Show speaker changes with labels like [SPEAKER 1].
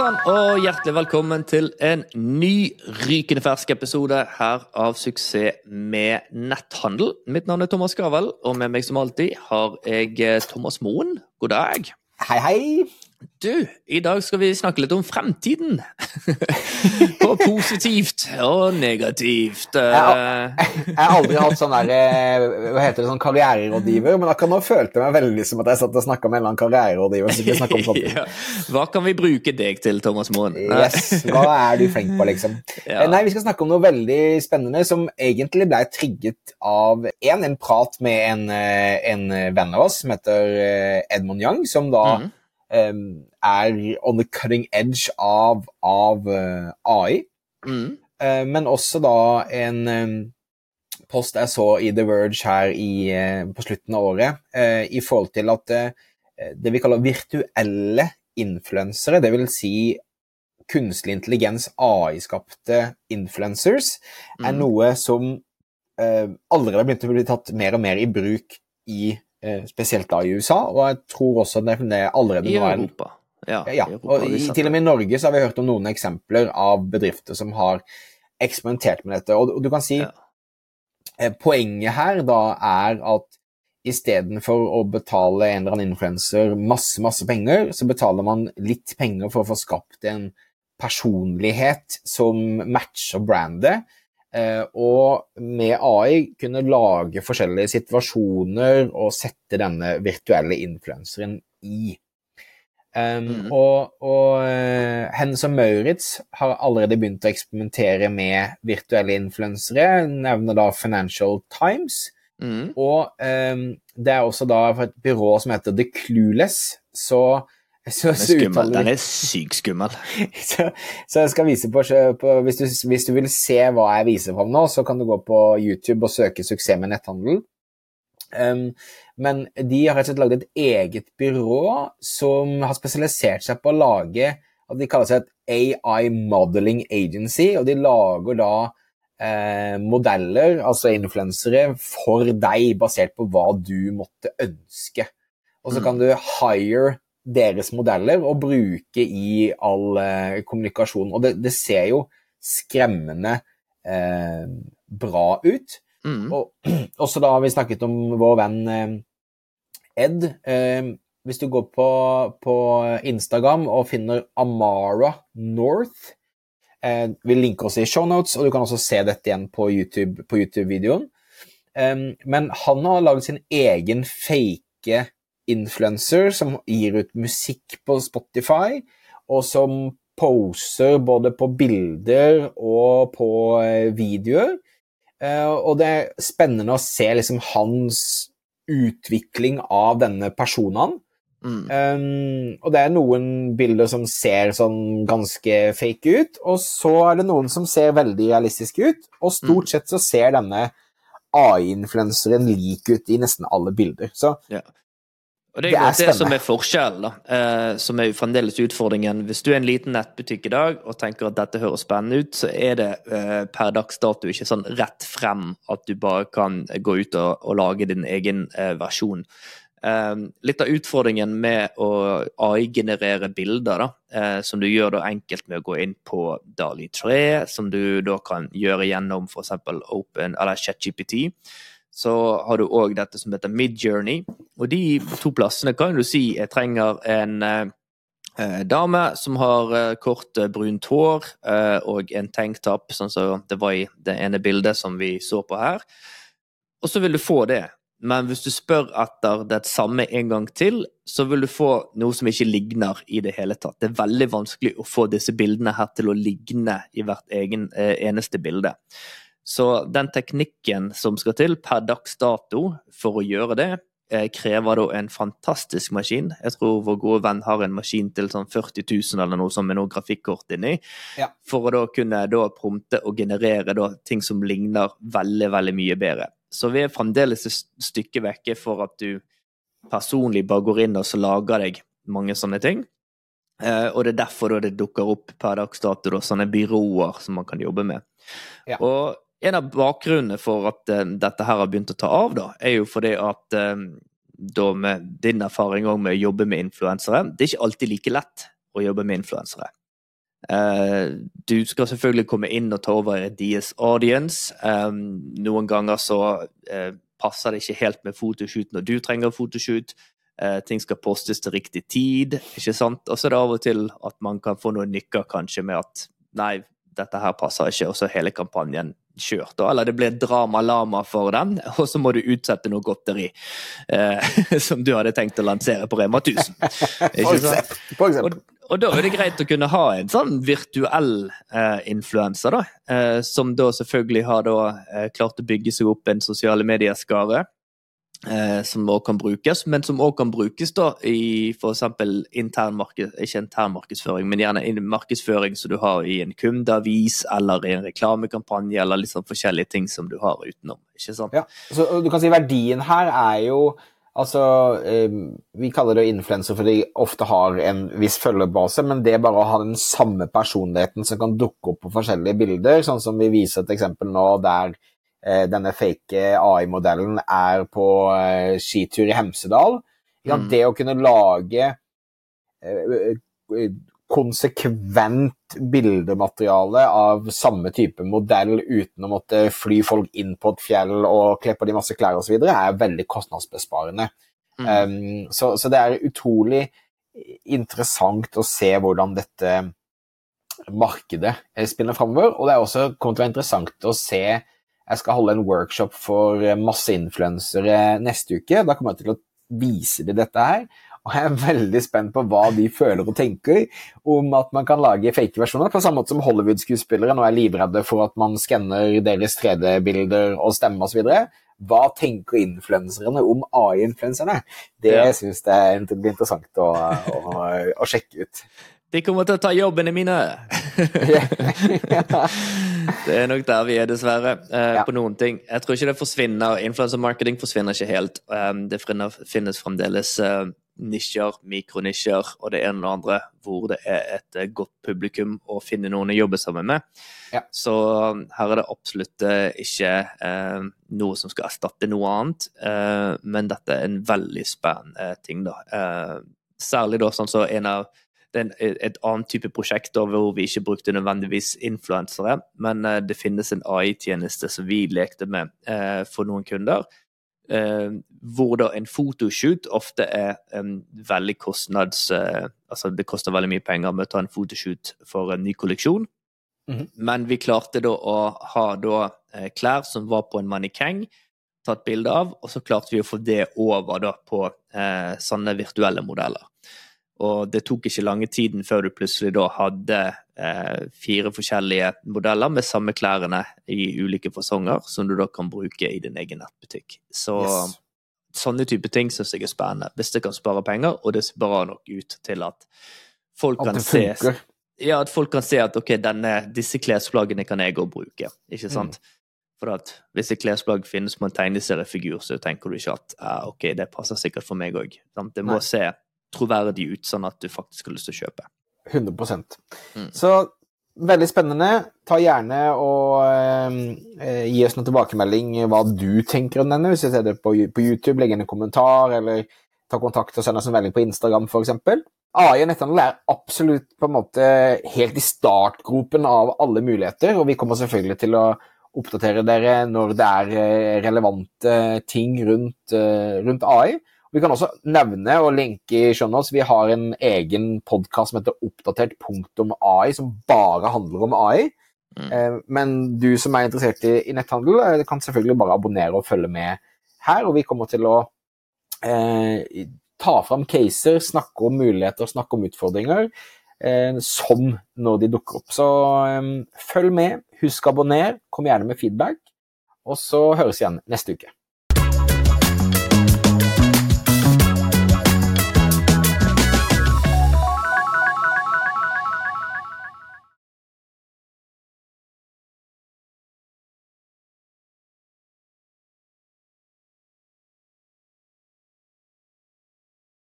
[SPEAKER 1] sann, og hjertelig velkommen til en ny rykende fersk episode her av Suksess med netthandel. Mitt navn er Thomas Gavel, og med meg som alltid har jeg eh, Thomas Moen. God dag.
[SPEAKER 2] Hei, hei.
[SPEAKER 1] Du, i dag skal vi snakke litt om fremtiden. På positivt og negativt.
[SPEAKER 2] Jeg har aldri hatt sånn der, eh, hva heter det, sånn karriererådgiver, men akkurat nå følte jeg meg veldig som at jeg satt og snakka med en eller annen karriererådgiver. som ikke om sånt.
[SPEAKER 1] Ja. Hva kan vi bruke deg til, Thomas Moen?
[SPEAKER 2] Yes, Hva er du flink på, liksom?
[SPEAKER 1] Ja.
[SPEAKER 2] Eh, Nei, Vi skal snakke om noe veldig spennende som egentlig ble trigget av en, en prat med en, eh, en venn av oss som heter eh, Edmund Young, som da
[SPEAKER 1] Mhm.
[SPEAKER 2] Er on the cutting edge av, av eh, AI.
[SPEAKER 1] Mm.
[SPEAKER 2] Eh, men også da en post jeg så i The Verge her i, eh, på slutten av året, i forhold til at det vi kaller virtuelle influensere, det vil si kunstig intelligens, AI-skapte influencers, er
[SPEAKER 1] Mm.
[SPEAKER 2] noe som allerede har begynt å bli tatt mer og mer i bruk i spesielt da i USA, og jeg tror også det er allerede
[SPEAKER 1] I
[SPEAKER 2] nå er
[SPEAKER 1] Europa. Ja,
[SPEAKER 2] ja,
[SPEAKER 1] i Europa
[SPEAKER 2] og i, til og med i Norge så har vi hørt om noen eksempler av bedrifter som har eksperimentert med dette. Og, og du kan si
[SPEAKER 1] Ja.
[SPEAKER 2] eh, Poenget her da er at istedenfor å betale en eller annen influenser masse, masse penger, så betaler man litt penger for å få skapt en personlighet som matcher brandet. Eh, og med AI kunne lage forskjellige situasjoner og sette denne virtuelle influenseren i. Um,
[SPEAKER 1] mm.
[SPEAKER 2] Og, og uh, Hennes og Maurits har allerede begynt å eksperimentere med virtuelle influensere, nevner da Financial Times.
[SPEAKER 1] Mm.
[SPEAKER 2] Og um, det er også da fra et byrå som heter The Clueless, så så,
[SPEAKER 1] Den er skummel. Den er sykt skummel.
[SPEAKER 2] så, så jeg skal vise på, på hvis, du, hvis du vil se hva jeg viser fram nå, så kan du gå på YouTube og søke 'suksess med netthandel'. Um, men de har rett og slett lagd et eget byrå som har spesialisert seg på å lage at De kaller seg et AI Modeling Agency, og de lager da eh, modeller, altså influensere, for deg basert på hva du måtte ønske. Og så
[SPEAKER 1] Mm.
[SPEAKER 2] kan du hire deres modeller og bruke i all eh, kommunikasjon. Og det, det ser jo skremmende eh, bra ut.
[SPEAKER 1] Mm.
[SPEAKER 2] Og også da har vi snakket om vår venn eh, Ed. Eh, hvis du går på, på Instagram og finner Amara North eh, Vi linker oss i shownotes, og du kan også se dette igjen på YouTube- på YouTube-videoen. Eh, men han har laget sin egen fake influencer som gir ut musikk på Spotify, og som poser både på bilder og på eh, videoer. Eh, og det er spennende å se liksom hans utvikling av denne personen.
[SPEAKER 1] Mm.
[SPEAKER 2] Um, og det er noen bilder som ser sånn ganske fake ut, og så er det noen som ser veldig realistiske ut, og stort sett så ser denne AI-influenseren lik ut i nesten alle bilder. Så
[SPEAKER 1] Og det er,
[SPEAKER 2] Det er
[SPEAKER 1] det som er forskjellen. Eh, som er jo fremdeles utfordringen. Hvis du er en liten nettbutikk i dag og tenker at dette høres spennende ut, så er det eh, per dags dato ikke sånn rett frem at du bare kan gå ut og, og lage din egen eh, versjon. Eh, litt av utfordringen med å AI-generere bilder, da, eh, som du gjør da enkelt med å gå inn på Dali 3, som du da kan gjøre gjennom f.eks. Open eller ChatGPT, så har du òg dette som heter Midjourney. Og de to plassene kan du si jeg trenger en eh, eh, dame som har eh, kort, eh, brunt hår eh, og en tanktop, sånn som det var i det ene bildet som vi så på her. Og så vil du få det. Men hvis du spør etter det samme en gang til, så vil du få noe som ikke ligner i det hele tatt. Det er veldig vanskelig å få disse bildene her til å ligne i hvert egen, eh, eneste bilde. Så den teknikken som skal til per dags dato for å gjøre det, eh, krever da en fantastisk maskin. Jeg tror vår gode venn har en maskin til sånn 40 000 eller noe sånt med noe grafikkort inni.
[SPEAKER 2] Ja.
[SPEAKER 1] For å da kunne da prompte og generere da ting som ligner veldig, veldig mye bedre. Så vi er fremdeles et stykke vekke for at du personlig bare går inn og så lager deg mange sånne ting. Uh, og det er derfor da det dukker opp per dags dato da, sånne byråer som man kan jobbe med.
[SPEAKER 2] Ja.
[SPEAKER 1] Og en av bakgrunnene for at uh, dette her har begynt å ta av, da, er jo fordi at uh, da med din erfaring òg med å jobbe med influensere, det er ikke alltid like lett å jobbe med influensere. du skal selvfølgelig komme inn og ta over deres audience. noen ganger så passer det ikke helt med fotoshoot når du trenger fotoshoot. ting skal postes til riktig tid, ikke sant. Og så er det av og til at man kan få noen nykker kanskje med at nei, dette her passer ikke, og så hele kampanjen kjørt. Da. Eller det blir drama-lama for den, og så må du utsette noe godteri eh, som du hadde tenkt å lansere på Rema 1000.
[SPEAKER 2] For eksempel.
[SPEAKER 1] Og, og, da er det greit å kunne ha en sånn virtuell eh, influenser, da. Eh, som da selvfølgelig har da, eh, klart å bygge seg opp en sosiale medier-skare. Eh, som også kan brukes, men som også kan brukes da i f.eks. intern marked, ikke intern markedsføring, men gjerne markedsføring som du har i en kundeavis eller i en reklamekampanje, eller litt sånn forskjellige ting som du har utenom. ikke sant?
[SPEAKER 2] Ja, så du kan si Verdien her er jo Altså, eh, Vi kaller det influenser fordi de ofte har en viss følgebase, men det bare å ha den samme personligheten som kan dukke opp på forskjellige bilder, sånn som vi viser et eksempel nå der denne fake AI-modellen er på eh, skitur i Hemsedal. Mm. Det å kunne lage eh, konsekvent bildemateriale av samme type modell uten å måtte fly folk inn på et fjell og kle på de masse klær osv., er veldig kostnadsbesparende. Mm. Um, så, så, det er utrolig interessant å se hvordan dette markedet spinner framover. Og det er også kommet til å være interessant å se jeg skal holde en workshop for masse influensere neste uke. Da kommer jeg til å vise dem dette her. Og jeg er veldig spent på hva de føler og tenker om at man kan lage fake versjoner, på samme måte som Hollywood-skuespillere nå er livredde for at man skanner deres 3D-bilder og stemme osv. Hva tenker influenserne om AI-influenserne? Det ja. syns jeg blir interessant å, å, å sjekke ut.
[SPEAKER 1] De kommer til å ta jobbene mine! det er nok der vi er, dessverre, eh, ja. på noen ting. Jeg tror ikke det forsvinner. Influencer marketing forsvinner ikke helt. Um, det finnes fremdeles uh, nisjer, mikronisjer og det ene og det andre hvor det er et uh, godt publikum å finne noen å jobbe sammen med. Ja. Så um, her er det absolutt uh, ikke noe som skal erstatte noe annet, men dette er en veldig spennende ting, da. særlig da sånn som så en av det er et annet type prosjekt hvor vi ikke brukte nødvendigvis influensere, men eh, det finnes en AI-tjeneste som vi lekte med eh, for noen kunder. Eh, hvor da en fotoshoot ofte er en veldig kostnads... Altså det koster veldig mye penger med å ta en fotoshoot for en ny kolleksjon. Mm -hmm. Men vi klarte da å ha da klær som var på en mannekeng, tatt bilde av, og så klarte vi å få det over da på sånne virtuelle modeller. Og det tok ikke lange tiden før du plutselig da hadde eh, fire forskjellige modeller med samme klærne i ulike fasonger, som du da kan bruke i din egen nettbutikk. Så yes. sånne type ting syns jeg er spennende. Hvis det kan spare penger, og det ser bra nok ut til at folk at kan se ja, at folk kan se at ok, denne, disse klesplaggene kan jeg òg bruke, ikke mm. sant? Mm. For at hvis et klesplagg finnes på en tegneseriefigur, så tenker du ikke at ah, ok, det passer sikkert for meg òg. Det må Nei. se troverdig ut, sånn at du faktisk har lyst til å kjøpe.
[SPEAKER 2] 100 mm. Så veldig spennende. Ta gjerne og eh, gi oss noen tilbakemelding hva du tenker om denne. Hvis du ser det på, på YouTube, legg inn en kommentar, eller ta kontakt og send oss en melding på Instagram f.eks. AI og netthandel er absolutt på en måte helt i startgropen av alle muligheter, og vi kommer selvfølgelig til å oppdatere dere når det er eh, relevante ting rundt, eh, rundt AI. Vi kan også nevne og linke i Shownotes vi har en egen podkast som heter oppdatert.ai, som bare handler om AI. Mm. Eh, men du som er interessert i, i, netthandel, eh, kan selvfølgelig bare abonnere og følge med her. Og vi kommer til å eh, ta fram caser, snakke om muligheter, snakke om utfordringer, eh, som når de dukker opp. Så eh, følg med, husk å abonnere, kom gjerne med feedback, og så høres igjen neste uke.